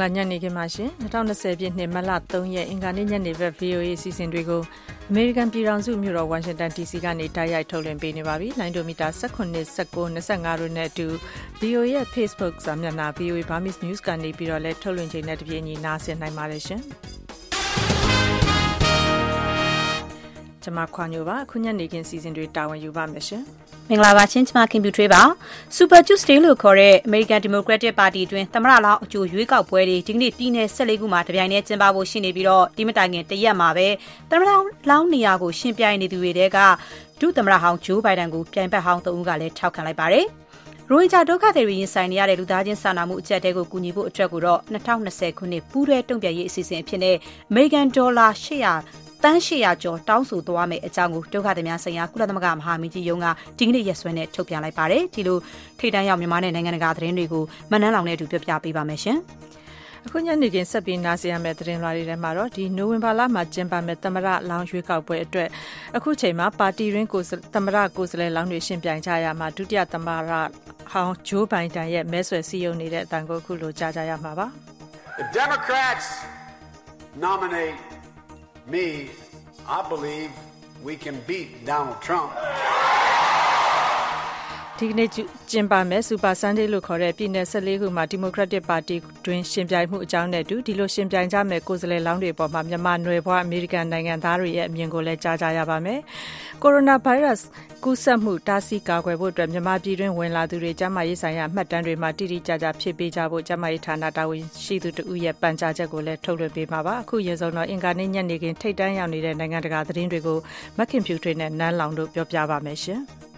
္ဂလာညနေခင်းပါရှင်2020ပြည့်နှစ်မတ်လ3ရက်အင်္ဂါနေ့ညနေဘက် VOA အစီအစဉ်တွေကိုအမေရိကန်ပြည်ထောင်စုမြို့တော်ဝါရှင်တန် DC ကနေတိုက်ရိုက်ထုတ်လွှင့်ပေးနေပါပြီလိုင်းဒိုမီတာ19 19 25တို့နဲ့အတူ VOA ရဲ့ Facebook စာမျက်နှာ VOA Burmese News ကနေပြီးတော့လည်းထုတ်လွှင့်ချိန်နဲ့တပြေးညီနားဆင်နိုင်ပါတယ်ရှင် ကျွန်မခွာညိုပါအခုညနေခင်းစီစဉ်တွေတာဝန်ယူပါမယ်ရှင်မင်္ဂလာပါချင်းချမခင်ပြူထွေးပါ Super Tuesday လို့ခေါ်တဲ့ American Democratic Party အတွင်းသမရလောင်းအကျိုးရွေးကောက်ပွဲတွေဒီကနေ့ပြည်နယ်14ခုမှာတပြိုင်တည်းကျင်းပဖို့ရှိနေပြီးတော့ဒီမတိုင်ခင်တရက်မှာပဲသမရလောင်းနေရာကိုရှင်းပြနေသူတွေတဲကဒုသမရဟောင်းဂျိုးဘိုင်ဒန်ကိုပြိုင်ဘက်ဟောင်းတဦးကလည်းထောက်ခံလိုက်ပါတယ်ရိုဟင်ဂျာဒုက္ခသည်တွေရင်ဆိုင်နေရတဲ့လူသားချင်းစာနာမှုအကျပ်တဲကိုကူညီဖို့အတွက်ကိုတော့2020ခုနှစ်ပူးရဲတုံ့ပြန်ရေးအစီအစဉ်အဖြစ်နဲ့ American Dollar 800 တန်း800ကျော်တောင်းဆိုသွားမယ်အကြောင်းကိုဒုက္ခသည်များဆိုင်ရာကုလသမဂ္ဂမဟာမင်းကြီးရုံးကဒီကနေ့ရက်စွဲနဲ့ထုတ်ပြန်လိုက်ပါတယ်ဒီလိုထိတ်တန့်ရောက်မြန်မာနဲ့နိုင်ငံတကာသတင်းတွေကိုမနန်းလောင်နဲ့အတူပြောပြပေးပါမယ်ရှင်အခုညနေခင်းဆက်ပြီးနားဆင်ရမယ့်သတင်းလွှာတွေထဲမှာတော့ဒီနိုဝင်ဘာလမှာကျင်းပမယ့်သမရလောင်ရွေးကောက်ပွဲအတွက်အခုချိန်မှာပါတီရင်းကိုသမရကိုယ်စားလှယ်လောင်းတွေရှင်ပြိုင်ကြရမှာဒုတိယသမရဟောင်းဂျိုးဘိုင်ဒန်ရဲ့မဲဆွယ်စည်းရုံးနေတဲ့အတန်ကိုအခုလိုကြားကြရမှာပါ The Democrats nominate me I believe we can beat Donald Trump. ဒီကနေ့ကျင်းပမဲ့စူပါဆန်ဒေးလို့ခေါ်တဲ့ပြည်နယ်14ခုမှာဒီမိုကရက်တစ်ပါတီတွင်ရှင်ပြိုင်မှုအကြောင်းနဲ့အတူဒီလိုရှင်ပြိုင်ကြမဲ့ကိုယ်စားလှယ်လောင်းတွေပေါ်မှာမြန်မာနွယ်ဘွားအမေရိကန်နိုင်ငံသားတွေရဲ့အမြင်ကိုလည်းကြားကြရပါမယ်။ကိုရိုနာဗိုင်းရပ်စ်ကူးစက်မှုတားဆီးကာကွယ်ဖို့အတွက်မြန်မာပြည်တွင်းဝင်လာသူတွေကျန်းမာရေးဆိုင်ရာမှတ်တမ်းတွေမှာတိတိကျကျဖြည့်ပေးကြဖို့ကျန်းမာရေးဌာနတာဝန်ရှိသူတဦးရဲ့ပန်ကြားချက်ကိုလည်းထုတ်လွှင့်ပေးမှာပါ။အခုရေစုံတော့အင်ကာနေ့ညနေခင်းထိတ်တန်းရောက်နေတဲ့နိုင်ငံတကာသတင်းတွေကိုမခင်ဖြူထွေးနဲ့နန်းလောင်တို့ပြောပြပါမယ်ရှင်။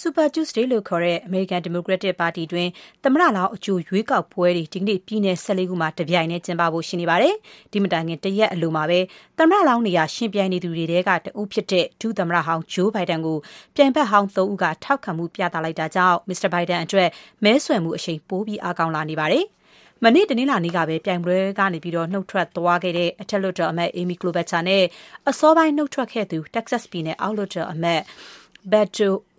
Super Tuesday လို့ခေါ်တဲ့ American Democratic Party တွင်သမရလောင်းအကျိုးရွေးကောက်ပွဲတွေဒီကနေ့ပြည်နယ်14ခုမှာတပြိုင်တည်းကျင်းပဖို့ရှိနေပါတယ်။ဒီမတိုင်ခင်တရက်အလိုမှာပဲသမရလောင်းနေရာရှင်ပြိုင်နေသူတွေတဲကတဦးဖြစ်တဲ့ဒုသမရဟောင်းဂျိုးဘိုင်ဒန်ကိုပြိုင်ဘက်ဟောင်း၃ဦးကထောက်ခံမှုပြသလိုက်တာကြောင့် Mr. Biden အတွက်မဲဆွယ်မှုအရှိန်ပိုပြီးအားကောင်းလာနေပါတယ်။မနေ့တနင်္လာနေ့ကပဲပြိုင်ပွဲကနေပြီးတော့နှုတ်ထွက်သွားခဲ့တဲ့အထက်လွှတ်တော်အမတ် Amy Klobuchar နဲ့အစောပိုင်းနှုတ်ထွက်ခဲ့သူ Texas ပြည်နယ်အောက်လွှတ်တော်အမတ် Beto O'Rourke တို့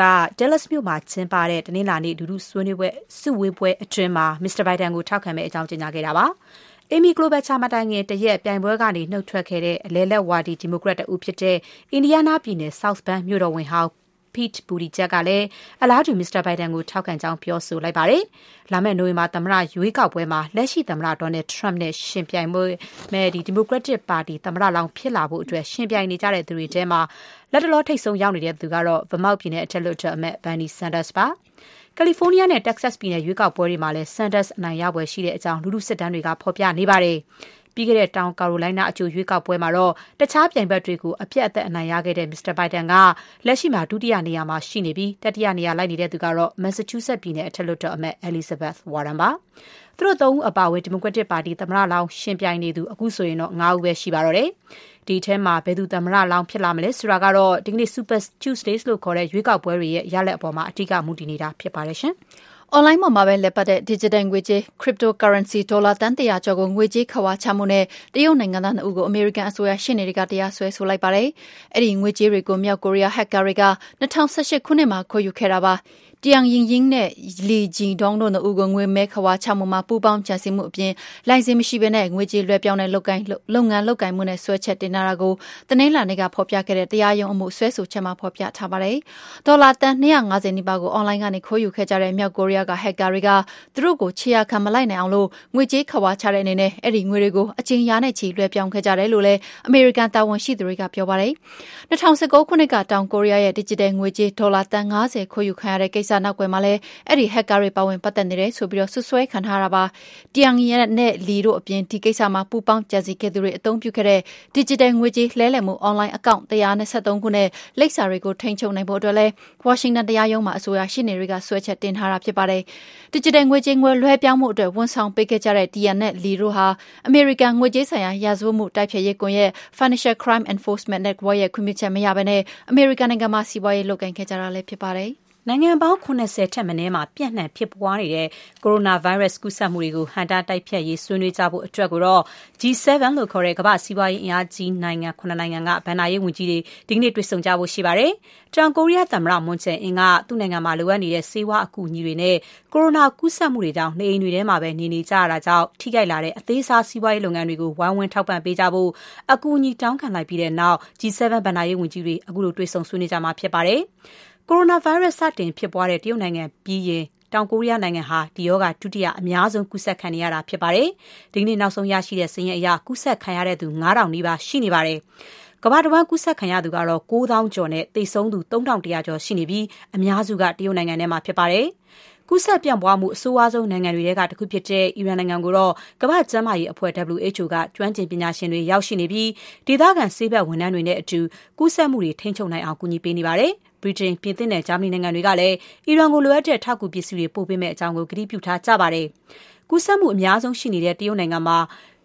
က Dallas မြို့မှာကျင်းပတဲ့ တနင်္လာနေ့ လူထုဆွေးနွေးပွဲစုဝေးပွဲအတွင်းမှာ Mr. Biden ကို ထောက်ခံမယ့်အကြောင်း ကြေညာခဲ့တာပါ။ Amy Klobuchar မတိုင်ခင်တရက် ပြိုင်ပွဲကနေနှုတ်ထွက်ခဲ့တဲ့ အလဲလက်ဝါဒီ ဒီမိုကရက်တဦးဖြစ်တဲ့ အင်ဒီယားနားပြည်နယ် South Bend မြို့တော်ဝန်ဟောင်း Pete Buttigieg ကလည်းအလားတူ Mr. Biden ကိုထောက်ခံကြောင်းပြောဆိုလိုက်ပါတယ်။လာမယ့်နိုဝင်ဘာသမ္မတရွေးကောက်ပွဲမှာလက်ရှိသမ္မတ Donald Trump နဲ့ယှဉ်ပြိုင်မယ့် Democratic Party သမ္မတလောင်းဖြစ်လာဖို့အတွက်ယှဉ်ပြိုင်နေကြတဲ့သူတွေထဲမှာလတ်တလောထိပ်ဆုံးရောက်နေတဲ့သူကတော့ Vermont ပြည်နယ်အထက်လွှတ်တော်အမတ် Bernie Sanders ပါ။ကယ်လီဖိုးနီးယားနဲ့တက္ကဆက်ပြည်နယ်ရွေးကောက်ပွဲတွေမှာလည်း Sanders အနိုင်ရဖွယ်ရှိတဲ့အကြောင်းလူထုစစ်တမ်းတွေကဖော်ပြနေပါတယ်။ ပြီးခဲ့တဲ့တောင်ကာရိုလိုင်းနားအကြိုရွေးကောက်ပွဲမှာတော့တခြားပြိုင်ဘက်တွေကိုအပြတ်အသက်အနိုင်ရခဲ့တဲ့ Mr. Biden ကလက်ရှိမှာဒုတိယနေရာမှာရှိနေပြီးတတိယနေရာလိုက်နေတဲ့သူကတော့ Massachusetts ပြည်နယ်အထက်လွှတ်တော်အမတ် Elizabeth Warren ပါ။သူတို့သုံးဦးအပါအဝင်ဒီမိုကရက်တစ်ပါတီသမ္မတလောင်းရှင်ပြိုင်နေသူအခုဆိုရင်တော့၅ဦးပဲရှိပါတော့တယ်။ဒီထဲမှာဘယ်သူသမ္မတလောင်းဖြစ်လာမလဲဆိုတာကတော့ဒီကနေ့ Super Tuesdays လို့ခေါ်တဲ့ရွေးကောက်ပွဲတွေရဲ့ရလဒ်အပေါ်မှာအထူးမူတည်နေတာဖြစ်ပါတယ်ရှင်။ online မှာပဲလက်ပတ်တဲ့ digital ငွေကြေး cryptocurrency ဒေါ်လာတန်တရာကျော်ကိုငွေကြေးခဝါချမှုနဲ့တရုတ်နိုင်ငံသား2ဦးကိုအမေရိကန်အစိုးရရှင်းတွေကတရားစွဲဆိုလိုက်ပါတယ်။အဲ့ဒီငွေကြေးတွေကိုမြောက်ကိုရီးယား hacker တွေက2018ခုနှစ်မှာခေါ်ယူခဲ့တာပါ။ တျံရင်ရင်နဲ့လီဂျီဒေါင်းတို့နှစ်ဦးကိုငွေမဲခွာချမှုမှာပူးပေါင်းကြံစည်မှုအပြင်လိုင်စင်မရှိဘဲနဲ့ငွေကြေးလွှဲပြောင်းတဲ့လုပ်ကိုင်လုပ်ငန်းလုပ်ကိုင်မှုနဲ့ဆွဲချက်တင်တာကိုတနင်္လာနေ့ကဖော်ပြခဲ့တဲ့တရားရုံးအမှုဆွဲဆိုချက်မှာဖော်ပြထားပါတယ်။ဒေါ်လာတန်250နီးပါးကိုအွန်လိုင်းကနေခိုးယူခဲ့ကြတဲ့မြောက်ကိုရီးယားကဟက်ကာတွေကသူတို့ကိုခြေရာခံမလိုက်နိုင်အောင်လို့ငွေကြေးခွာချတဲ့အနေနဲ့အဲ့ဒီငွေတွေကိုအချင်းရာနဲ့ချီလွှဲပြောင်းခဲ့ကြတယ်လို့လည်းအမေရိကန်တာဝန်ရှိသူတွေကပြောပါတယ်။2019ခုနှစ်ကတောင်ကိုရီးယားရဲ့ digital ငွေကြေးဒေါ်လာတန်90ခိုးယူခံရတဲ့ကိစ္စနောက်ကွယ်မှာလည်းအဲ့ဒီ hacker တွေပါဝင်ပတ်သက်နေတယ်ဆိုပြီးတော့ဆွဆွဲခံထားတာပါ။တျံရဲနဲ့လီတို့အပြင်ဒီကိစ္စမှာပူပေါင်းကြံစည်ခဲ့သူတွေအသုံးပြုခဲ့တဲ့ digital ငွေကြေးလဲလှယ်မှု online account 123ခုနဲ့လိပ်စာတွေကိုထိန်းချုပ်နိုင်ဖို့အတွက်လဲ Washington တရားရုံးမှာအစိုးရရှင်းနေတွေကဆွဲချက်တင်ထားတာဖြစ်ပါတယ်။ digital ငွေကြေးငွေလွှဲပြောင်းမှုအတွက်ဝန်ဆောင်ပေးခဲ့ကြတဲ့တျံနဲ့လီတို့ဟာ American ငွေကြေးဆိုင်ရာရာဇဝတ်မှုတိုက်ဖျက်ရေးကွန်ရက် Financial Crime Enforcement Network ရဲ့ခွင့်ပြုချက်မရဘဲနဲ့ American နိုင်ငံမှာစီးပွားရေးလုပ်ကိုင်ခဲ့ကြတာလည်းဖြစ်ပါတယ်။ နိုင်ငံပေါင်း70ထက်မနည်းမှာပြန့်နှံ့ဖြစ်ပွားနေတဲ့ကိုရိုနာဗိုင်းရပ်စ်ကူးစက်မှုတွေကိုဟန့်တားတိုက်ဖျက်ရေးဆွေးနွေးကြဖို့အတွက်ကိုတော့ G7 လို့ခေါ်တဲ့ကမ္ဘာ့စီးပွားရေးအင်အားကြီးနိုင်ငံ9နိုင်ငံကဘဏ္ဍာရေးဝန်ကြီးတွေဒီကနေ့တွေ့ဆုံကြဖို့ရှိပါတယ်။တောင်ကိုရီးယားသမ္မတမွန်ဂျယ်အင်ကသူ့နိုင်ငံမှာလိုအပ်နေတဲ့ဆေးဝါးအကူအညီတွေနဲ့ကိုရိုနာကူးစက်မှုတွေကြောင့်နေအိမ်တွေထဲမှာပဲနေနေကြရတာကြောင့်ထိခိုက်လာတဲ့အသေးစားစီးပွားရေးလုပ်ငန်းတွေကိုဝိုင်းဝန်းထောက်ပံ့ပေးကြဖို့အကူအညီတောင်းခံလိုက်ပြီးတဲ့နောက် G7 ဘဏ္ဍာရေးဝန်ကြီးတွေအခုလိုတွေ့ဆုံဆွေးနွေးကြမှာဖြစ်ပါတယ်။ ကိုရိုနာဗိုင်းရပ်စ်စတင်ဖြစ်ပွားတဲ့တရုတ်နိုင်ငံပြီးရင်တောင်ကိုရီးယားနိုင်ငံဟာဒီရောဂါဒုတိယအများဆုံးကူးစက်ခံနေရတာဖြစ်ပါတယ်။ဒီကနေ့နောက်ဆုံးရရှိတဲ့စာရင်းအရကူးစက်ခံရတဲ့သူ9000နီးပါးရှိနေပါတယ်။ကမ္ဘာတဝန်းကူးစက်ခံရသူကတော့9000ကျော်နဲ့သေဆုံးသူ3100ကျော်ရှိနေပြီးအများစုကတရုတ်နိုင်ငံထဲမှာဖြစ်ပါတယ်။ ကူးစက်ပြန့်ပွားမှုအဆိုးဝါးဆုံးနိုင်ငံတွေထဲကတစ်ခုဖြစ်တဲ့အီရန်နိုင်ငံကိုတော့ကမ္ဘာ့ကျန်းမာရေးအဖွဲ့ WHO ကကျွမ်းကျင်ပညာရှင်တွေရောက်ရှိနေပြီးဒေသခံဆေးဘက်ဝန်ထမ်းတွေနဲ့အတူကူးစက်မှုတွေထိန်းချုပ်နိုင်အောင်ကူညီပေးနေပါတယ်။ဗြိတိန်၊ပြင်သစ်နဲ့ဂျာမနီနိုင်ငံတွေကလည်းအီရန်ကိုလိုအပ်တဲ့ထောက်ကူပစ္စည်းတွေပို့ပေးမယ့်အကြောင်းကတိပြုထားကြပါတယ်။ကူးစက်မှုအများဆုံးရှိနေတဲ့တရုတ်နိုင်ငံမှာ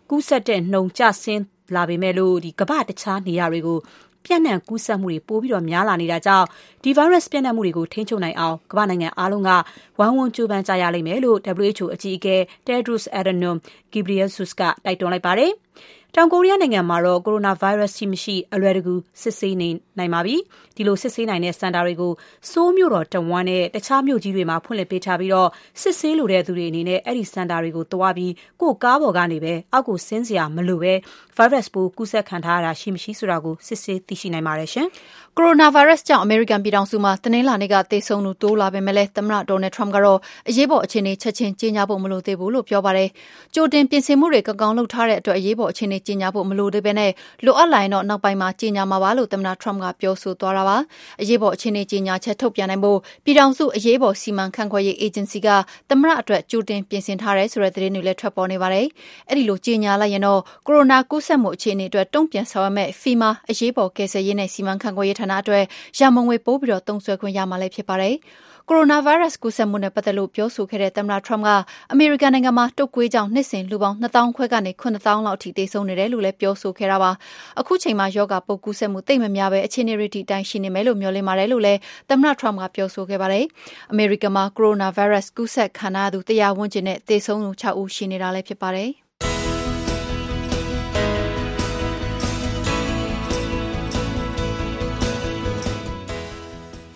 ကူးစက်တဲ့နှုန်းကျဆင်းလာပေမဲ့ကမ္ဘာ့တခြားနေရာတွေကို ပျံ့နှံ့ကူးစက်မှုတွေပိုပြီးများလာနေတာကြောင့်ဒီဗိုင်းရပ်စ်ပျံ့နှံ့မှုတွေကိုထိန်းချုပ်နိုင်အောင်ကမ္ဘာ့နိုင်ငံအားလုံးကဝိုင်းဝန်းကြိုးပမ်းကြရလိမ့်မယ်လို့ WHO အကြီးအကဲ Tedros Adhanom Ghebreyesus ကတိုက်တွန်းလိုက်ပါတယ်။တောင်ကိုရီးယားနိုင်ငံမှာတော့ ကိုရိုနာဗိုင်းရပ်စ် ရှိမရှိ အလွယ်တကူ စစ်ဆေးနေနိုင်ပါပြီ။ဒီလို စစ်ဆေးနိုင်တဲ့ စင်တာတွေကို ဆိုးမြို့တော်တဝမ်းနဲ့ တခြားမြို့ကြီးတွေမှာ ဖွင့်လှစ်ပေးထားပြီးတော့စစ်ဆေးလိုတဲ့သူတွေအနေနဲ့ အဲ့ဒီစင်တာတွေကိုသွားပြီး ကိုကားပေါ်ကနေပဲ အောက်ကိုဆင်းစရာမလိုပဲဗိုင်းရပ်စ်ပိုး ကူးစက်ခံထားရတာ ရှိမရှိ ဆိုတာကို စစ်ဆေးသိရှိနိုင်ပါတယ်ရှင်။ကိုရိုနာဗိုင်းရပ်စ်ကြောင့်အမေရိကန်ပြည်ထောင်စုမှာတနင်္လာနေ့ကသေဆုံးသူတိုးလာပေမဲ့လည်းသမ္မတဒေါ်နယ်ထရမ့်ကတော့အရေးပေါ်အခြေအနေချက်ချင်းကြေညာဖို့မလိုသေးဘူးလို့ပြောပါတယ်။ကြိုတင်ပြင်ဆင်မှုတွေကောင်းကောင်းလုပ်ထားတဲ့အတွက်အရေးပေါ်အခြေအနေကြေညာဖို့မလိုသေးဘဲနဲ့လိုအပ်လာရင်တော့နောက်ပိုင်းမှာကြေညာမှာပါလို့သမ္မတထရမ့်ကပြောဆိုသွားတာပါ။အရေးပေါ်အခြေအနေကြေညာချက်ထုတ်ပြန်နိုင်ဖို့ပြည်ထောင်စုအရေးပေါ်စီမံခန့်ခွဲရေးအေဂျင်စီကသမ္မတအတွက်ကြိုတင်ပြင်ဆင်ထားတယ်ဆိုတဲ့သတင်းတွေလည်းထွက်ပေါ်နေပါတယ်။အဲဒီလိုကြေညာလိုက်ရင်တော့ကိုရိုနာကူးစက်မှုအခြေအနေအတွက်တုံ့ပြန်ဆောင်ရွက်မဲ့ FEMA အရေးပေါ်ကယ်ဆယ်ရေးနဲ့စီမံခန့်ခွဲရေးဌာနအတွက်ရန်ပုံငွေပိုးပြီးတော့သုံးစွဲခွင့်ရမှာလည်းဖြစ်ပါတယ်။ကိုရိုနာဗိုင်းရပ်စ်ကူးစက်မှုနဲ့ပတ်သက်လို့ပြောဆိုခဲ့တဲ့သမ္မတထရမ့်ကအမေရိကန်နိုင်ငံမှာတုပ်ကွေးကြောင့်နှစ်စဉ်လူပေါင်း၂သောင်းခွဲကနေ၇သောင်းလောက်အထိသေဆုံးနေတယ်လို့လည်းပြောဆိုခဲ့တာပါ။အခုချိန်မှာရောဂါပိုးကူးစက်မှုသိပ်မများဘဲအခြေအနေတွေဒီတိုင်းရှိနေမယ်လို့မျှော်လင့်ပါတယ်လို့လည်းသမ္မတထရမ့်ကပြောဆိုခဲ့ပါတယ်။အမေရိကန်မှာကိုရိုနာဗိုင်းရပ်စ်ကူးစက်ခံရသူ၁၀၀ဝန်းကျင်နဲ့သေဆုံးသူ၆ဦးရှိနေတာလည်းဖြစ်ပါတယ်။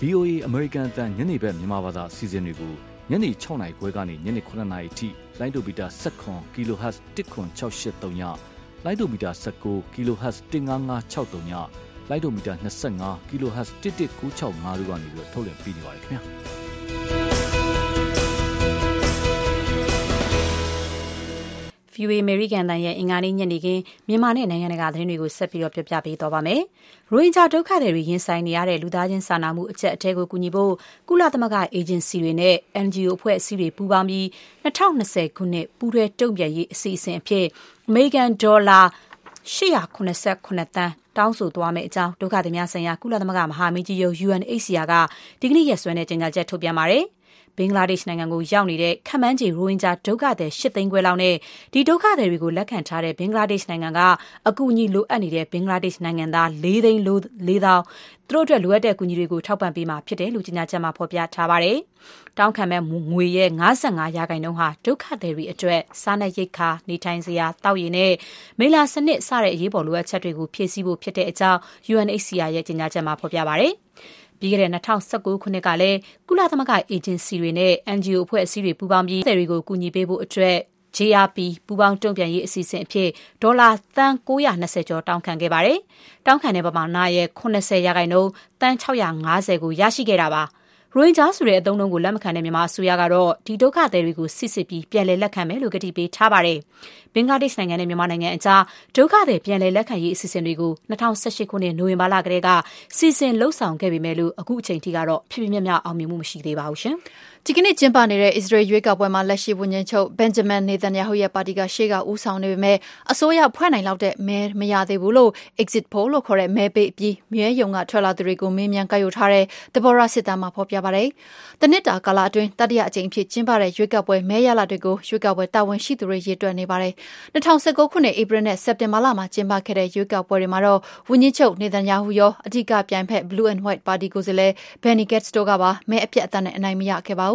VOA အမေရိကန်အသံညနေဘက်မြန်မာဘာသာအစီအစဉ်တွေကိုညနေ6နာရီခွဲကနေညနေ9နာရီထိလိုင်းဒိုမီတာ7 kHz 10683ညလိုင်းဒိုမီတာ19 kHz 15563ညလိုင်းဒိုမီတာ25 kHz 11965တို့ကနေပြီးတော့ထုတ်လွှင့်ပေးနေပါတယ်ခင်ဗျာ VOA American တန်ရဲ့အင်္ဂါနေ့ညနေခင်းမြန်မာနဲ့နိုင်ငံတကာသတင်းတွေကိုဆက်ပြီးတော့ပြောပြပေးသွားပါမယ်။ရိုဟင်ဂျာဒုက္ခသည်တွေရင်ဆိုင်နေရတဲ့လူသားချင်းစာနာမှုအချက်အထဲကိုကူညီဖို့ကုလသမဂ္ဂအေဂျင်စီတွေနဲ့ NGO အဖွဲ့အစည်းတွေပူးပေါင်းပြီး2020ခုနှစ်ပူးတွဲတုံ့ပြန်ရေးအစီအစဉ်အဖြစ်အမေရိကန်ဒေါ်လာ889တန်းတောင်းဆိုသွားမယ့်အကြောင်းဒုက္ခသည်များဆိုင်ရာကုလသမဂ္ဂမဟာမင်းကြီးရုံး UNHCR ကဒီကနေ့ရက်စွဲနဲ့ကြေညာချက်ထုတ်ပြန်ပါတယ်။ ဘင်္ဂလားဒေ့ရှ်နိုင်ငံကိုရောက်နေတဲ့ ခန့်မှန်းခြေ ရိုဟင်ဂျာဒုက္ခသည် ၈ သိန်းခွဲလောက်နဲ့ ဒီဒုက္ခသည်တွေကို လက်ခံထားတဲ့ ဘင်္ဂလားဒေ့ရှ်နိုင်ငံက အကူအညီလိုအပ်နေတဲ့ ဘင်္ဂလားဒေ့ရှ်နိုင်ငံသား ၄ သိန်း ၄ သောင်း သူတို့အတွက် လိုအပ်တဲ့အကူအညီတွေကို ထောက်ပံ့ပေးမှာဖြစ်တယ်လို့ ကြေညာချက်မှာ ဖော်ပြထားပါတယ်။တောင်းခံမဲ့ငွေရဲ့55ရာခိုင်နှုန်းဟာ ဒုက္ခသည်တွေအတွက် စားနပ်ရိက္ခာ နေထိုင်စရာတောက်ရည်နဲ့ မိလာစနစ် စတဲ့ အရေးပေါ်လိုအပ်ချက်တွေကို ဖြည့်ဆည်းဖို့ဖြစ်တဲ့အကြောင်း UNHCR ရဲ့ ကြေညာချက်မှာ ဖော်ပြပါတယ်။ ပြီးခဲ့တဲ့2019ခုနှစ်ကလည်း ကုလသမဂ္ဂ အေဂျင်စီတွေနဲ့ NGO အဖွဲ့အစည်းတွေ ပူးပေါင်းပြီးတွေကိုကူညီပေးဖို့အတွက် JRP ပူပေါင်းတုံ့ပြန်ရေး အစီအစဉ်အဖြစ် ဒေါ်လာ သန်း920ကျော် တောင်းခံခဲ့ပါတယ်။တောင်းခံတဲ့ ပမာဏရဲ့80ရာခိုင်နှုန်းတန်း650ကို ရရှိခဲ့တာပါ။ ရိုဟင်ဂျာဆိုတဲ့အသုံးအနှုန်းကိုလက်မခံတဲ့မြန်မာအစိုးရကတော့ဒီဒုက္ခသည်တွေကိုစစ်စစ်ပြီးပြန်လည်လက်ခံမယ်လို့ကတိပေးထားပါတယ်။ဘင်္ဂလားဒေ့ရှ်နိုင်ငံနဲ့မြန်မာနိုင်ငံအကြားဒုက္ခသည်ပြန်လည်လက်ခံရေးအစီအစဉ်တွေကို2018ခုနှစ်နိုဝင်ဘာလကတည်းကစီစဉ်လှုပ်ဆောင်ခဲ့ပေမဲ့လို့အခုအချိန်ထိကတော့ဖြည်းဖြည်းမြတ်မြတ်အောင်မြင်မှုမရှိသေးပါဘူးရှင်။ ဒီကနေ့ကျင်းပနေတဲ့ အစ္စရေးရွေးကောက်ပွဲမှာလက်ရှိဝန်ကြီးချုပ်ဘန်ဂျမန်နေတန်ယာဟုရဲ့ပါတီကရှေ့ကဦးဆောင်နေပေမဲ့အစိုးရဖွဲ့နိုင်လောက်တဲ့မဲမရသေးဘူးလို့ exit poll လို့ခေါ်တဲ့မဲပေးပြီးမြဲယုံကထွက်လာသူတွေကိုမေးမြန်းကြိုက်ထားတဲ့တဘောရစစ်တမ်းမှာဖော်ပြပါပါတယ်။တနစ်တာကာလအတွင်းတတိယအကြိမ်ဖြစ်ကျင်းပတဲ့ရွေးကောက်ပွဲမဲရလဒ်တွေကိုရွေးကောက်ပွဲတာဝန်ရှိသူတွေရေတွက်နေပါတယ်။2019ခုနှစ်ဧပြီနဲ့စက်တင်ဘာလမှာကျင်းပခဲ့တဲ့ရွေးကောက်ပွဲတွေမှာတော့ဝန်ကြီးချုပ်နေတန်ယာဟုရောအဓိကပြိုင်ဖက် Blue and White Party ကိုယ်စားလှယ် Benny Gantz တို့ကပါမဲအပြတ်အသတ်နဲ့အနိုင်မရခဲ့ပါဘူး။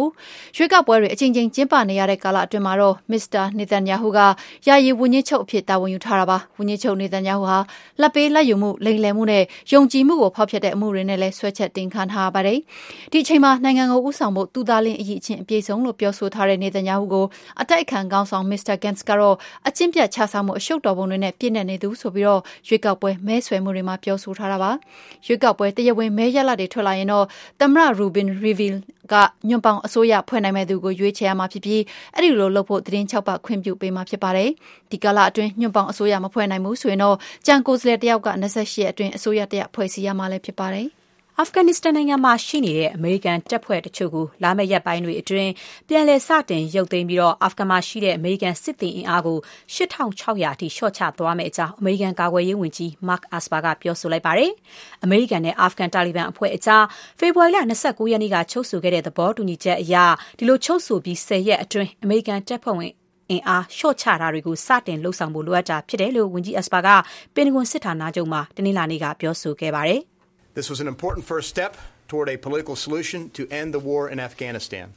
ရွေးကောက်ပွဲတွေအချိန်ချင်းကျင်းပနေရတဲ့ကာလအတွင်းမှာတော့ Mr. နေတန်ယာဟုကယာယီဝန်ကြီးချုပ်အဖြစ်တာဝန်ယူထားတာပါ။ဝန်ကြီးချုပ်နေတန်ယာဟုဟာလက်ပေးလက်ယူမှုလိမ်လည်မှုနဲ့ယုံကြည်မှုကိုဖောက်ဖျက်တဲ့အမှုတွေနဲ့လည်းဆွဲချက်တင်ခံထားရပါတယ်။ဒီအချိန်မှာနိုင်ငံကိုဥဆောင်ဖို့သူသားလင်းအရေးချင်းအပြည့်စုံလို့ပြောဆိုထားတဲ့နေတန်ယာဟုကိုအတိုက်အခံကောင်းဆောင် Mr. Gantz ကတော့အချင်းပြတ်ချဆောင်မှုအရှုပ်တော်ပုံတွေနဲ့ပြည့်နေနေသူဆိုပြီးတော့ရွေးကောက်ပွဲမဲဆွယ်မှုတွေမှာပြောဆိုထားတာပါ။ရွေးကောက်ပွဲတရားဝင်မဲရလဒ်တွေထွက်လာရင်တော့သမ္မတ Rubin Rivlin ကညွန့်ပေါင်းအစိုးရဖွဲ့နိုင်မဲ့သူကိုရွေးချယ်ရမှာဖြစ်ပြီးအဲ့ဒီလိုလုပ်ဖို့သတင်း၆ပတ်ခွင့်ပြုပေးမှာဖြစ်ပါတယ်။ဒီကာလအတွင်းညွန့်ပေါင်းအစိုးရမဖွဲ့နိုင်ဘူးဆိုရင်တော့ကြံကိုယ်စားလှယ်တယောက်က28ရက်အတွင်းအစိုးရတရပ်ဖွဲ့စည်းရမှာလည်းဖြစ်ပါတယ်။ အာဖဂန်နစ္စတန်နိုင်ငံမှာရှိနေတဲ့အမေရိကန်တပ်ဖွဲ့တချို့ကိုလာမယ့်ရက်ပိုင်းတွေအတွင်းပြန်လည်စတင်ရုပ်သိမ်းပြီးတော့အာဖဂန်မှာရှိတဲ့အမေရိကန်စစ်သည်အင်အားကို8600အထိလျှော့ချသွားမယ့်အကြောင်းအမေရိကန်ကာကွယ်ရေးဝန်ကြီး Mark Esper ကပြောဆိုလိုက်ပါတယ်။အမေရိကန်နဲ့အာဖဂန်တာလီဘန်အဖွဲ့အကြားဖေဖော်ဝါရီလ29ရက်နေ့ကချုပ်ဆိုခဲ့တဲ့သဘောတူညီချက်အရဒီလိုချုပ်ဆိုပြီး10ရက်အတွင်းအမေရိကန်တပ်ဖွဲ့ဝင်အင်အားလျှော့ချတာတွေကိုစတင်လှုပ်ဆောင်ဖို့လိုအပ်တာဖြစ်တယ်လို့ဝန်ကြီး Esper ကပင်တဂွန်စစ်ဌာနချုပ်မှာတနင်္လာနေ့ကပြောဆိုခဲ့ပါတယ်။ This was an important first step toward a political solution to end the war in Afghanistan.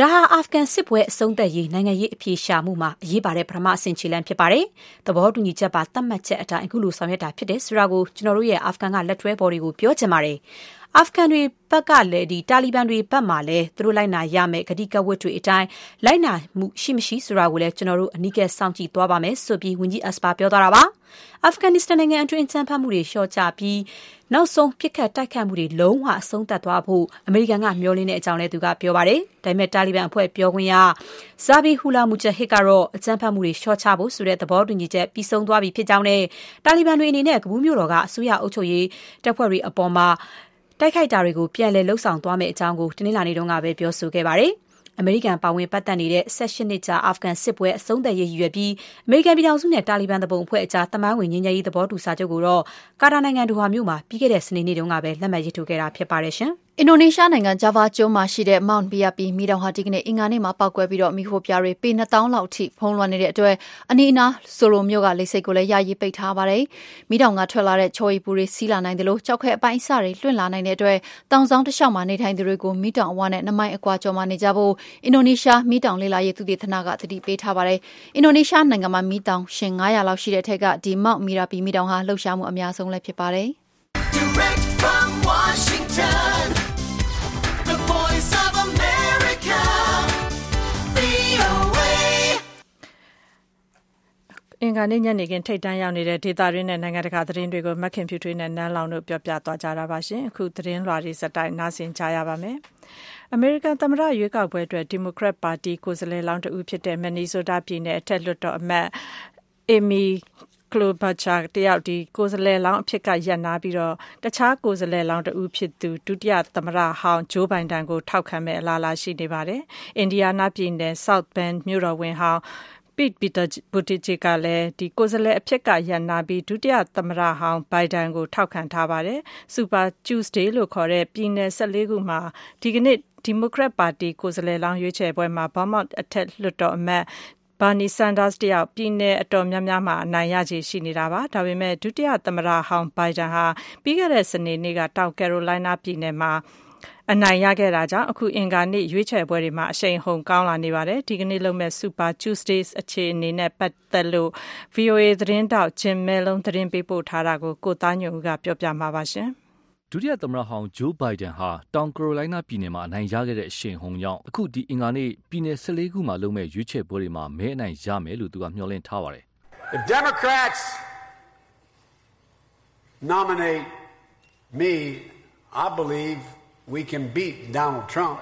ဒါဟာအာဖဂန်စစ်ပွဲအဆုံးသတ်ရေးနိုင်ငံရေးအပြေရှာမှုမှာအရေးပါတဲ့ပထမအဆင့်ခြေလှမ်းဖြစ်ပါတယ်။သဘောတူညီချက်ပါသတ်မှတ်ချက်အတိုင်းအခုလိုဆောင်ရွက်တာဖြစ်တယ်ဆိုတာကိုကျွန်တော်တို့ရဲ့အာဖဂန်ကလက်တွဲဘော်တွေကိုပြောချင်ပါတယ်။ အာဖဂန်တွေဘက်ကလည်းဒီတာလီဘန်တွေဘက်မှာလည်းသူတို့လိုက်နာရမယ်ဂတိကဝတ်တွေအတိုင်းလိုက်နာမှုရှိမရှိဆိုတာကိုလည်းကျွန်တော်တို့အနီးကပ်စောင့်ကြည့်သွားပါမယ်ဆိုပြီးဝန်ကြီးအက်စပါပြောသွားတာပါအာဖဂန်နစ္စတန်နိုင်ငံအတွင်းချမ်းဖတ်မှုတွေလျှော့ချပြီးနောက်ဆုံးပြစ်ခတ်တိုက်ခတ်မှုတွေလုံးဝအဆုံးသတ်သွားဖို့အမေရိကန်ကမျှော်လင့်တဲ့အကြောင်းလည်းသူကပြောပါတယ်။ဒါပေမဲ့တာလီဘန်အဖွဲ့ပြောခွင့်ရဇာဘီဟူလာမူချဟစ်ကတော့အကြမ်းဖက်မှုတွေလျှော့ချဖို့ဆိုတဲ့သဘောတူညီချက်ပြီးဆုံးသွားပြီဖြစ်ကြောင်းနဲ့တာလီဘန်တွေအနေနဲ့ကဘူးမျိုးတော်ကအစိုးရအုပ်ချုပ်ရေးတပ်ဖွဲ့တွေအပေါ်မှာ တိုက်ခိုက်တာတွေကိုပြန်လည်လှုပ်ဆောင်သွားမယ့်အကြောင်းကိုတနင်္လာနေ့တုန်းကပဲပြောဆိုခဲ့ပါတယ်။အမေရိကန်ပါဝင်ပတ်သက်နေတဲ့18နှစ်ကြာအာဖဂန်စစ်ပွဲအဆုံးသတ်ရေးရည်ရွယ်ပြီးအမေရိကန်ပြည်ထောင်စုနဲ့တာလီဘန်တပုံအဖွဲ့အကြားတမိုင်းဝင်ငြိမ်းချမ်းရေးသဘောတူစာချုပ်ကိုတော့ကာတာနိုင်ငံဒိုဟာမြို့မှာပြီးခဲ့တဲ့စနေနေ့တုန်းကပဲလက်မှတ်ရေးထိုးခဲ့တာဖြစ်ပါတယ်ရှင်။ အင်ဒိုနီးရှားနိုင်ငံဂျာဗာကျွန်းမှာရှိတဲ့ Mount Biapi မီးတောင်ဟာဒီကနေ့အင်္ဂါနေ့မှာပောက်ကွဲပြီးတော့မီးခိုးပြားတွေပေ2000လောက်ထိဖုံးလွှမ်းနေတဲ့အတွက်အနီးအနားဆိုလိုမျိုးကလေစိတ်ကိုလည်းယာယီပိတ်ထားပါတယ်။မီးတောင်ကထွက်လာတဲ့ချော်ရီပူတွေစီးလာနိုင်တယ်လို့ကြောက်ခဲအပိုင်းအစတွေလွင့်လာနိုင်တဲ့အတွက်တောင်ဆောင်တစ်လျှောက်မှာနေထိုင်သူတွေကိုမီးတောင်အဝနဲ့နှမိုင်းအကွာကျော်မှာနေကြဖို့အင်ဒိုနီးရှားမီးတောင်လေလာရေးသူတေသနကသတိပေးထားပါတယ်။အင်ဒိုနီးရှားနိုင်ငံမှာမီးတောင်ရှင်900လောက်ရှိတဲ့ထက်ကဒီ Mount Merapi မီးတောင်ဟာလှုပ်ရှားမှုအများဆုံးလည်းဖြစ်ပါတယ်။ Direct from Washington အင်္ဂါနေ့ညနေခင်း ထိပ်တန်းရောက်နေတဲ့ ဒေသတွင်းနဲ့ နိုင်ငံတကာ သတင်းတွေကို မခင်ဖြူထွေးနဲ့ နန်းလောင်တို့ပြောပြသွားကြတာပါရှင်အခု သတင်းလွှာတွေစတိုင်းနားဆင်ကြရပါမယ် အမေရိကန် သမ္မတရွေးကောက်ပွဲအတွက် ဒီမိုကရက်ပါတီ ကိုယ်စားလှယ်လောင်းတဦးဖြစ်တဲ့မန်နီဆိုတာပြည်နယ် အထက်လွှတ်တော်အမတ်အီမီကလိုဘချာတယောက်ဒီကိုယ်စားလှယ်လောင်းအဖြစ်က ရပ်နာပြီးတော့တခြား ကိုယ်စားလှယ်လောင်းတဦးဖြစ်သူ ဒုတိယသမ္မတဟောင်းဂျိုးဘိုင်ဒန်ကို ထောက်ခံမဲ့အလားအလာ ရှိနေပါတယ်။အင်ဒီယာနာပြည်နယ် South Bend မြို့တော်ဝင်ဟောင်း Pete Buttigieg ကလည်းဒီကိုယ်စားလှယ်အဖြစ်က ရပ်နာပြီး ဒုတိယသမ္မတဟောင်းဘိုင်ဒန်ကို ထောက်ခံထားပါတယ်။ Super Tuesday လို့ခေါ်တဲ့ ပြည်နယ်14ခုမှာ ဒီကနေ့ ဒီမိုကရက်ပါတီ ကိုယ်စားလှယ်လောင်း ရွေးချယ်ပွဲမှာ Vermont အထက်လွှတ်တော်အမတ် Bernie Sanders တယောက် ပြည်နယ်အတော်များများမှာ အနိုင်ရခြေ ရှိနေတာပါ။ဒါပေမဲ့ ဒုတိယသမ္မတဟောင်းဘိုင်ဒန်ဟာ ပြီးခဲ့တဲ့ စနေနေ့က တောင်ကယ်ရိုလိုင်းနားပြည်နယ်မှာ အနိုင်ရခဲ့တာကြောင့် အခု အင်္ဂါနေ့ ရွေးချယ်ပွဲတွေမှာ အရှိန်ဟုန်ကောင်းလာနေပါတယ်။ဒီကနေ့လုပ်မဲ့ Super Tuesdays အခြေအနေနဲ့ ပတ်သက်လို့ VOA သတင်းတောက် Jim Malone သတင်းပေးပို့ထားတာကို ကိုသားညွန့်ဦးကပြောပြမှာပါရှင်။ဒုတိယသမ္မတဟောင်းဂျိုးဘိုင်ဒန်ဟာ တောင်ကယ်ရိုလိုင်းနားပြည်နယ်မှာ အနိုင်ရခဲ့တဲ့ အရှိန်ဟုန်ကြောင့် အခုဒီအင်္ဂါနေ့ ပြည်နယ်14ခုမှာလုပ်မဲ့ရွေးချယ်ပွဲတွေမှာ မဲအနိုင်ရမယ်လို့ သူက မျှော်လင့်ထားပါတယ်။ If Democrats nominate me, I believe we can beat Donald Trump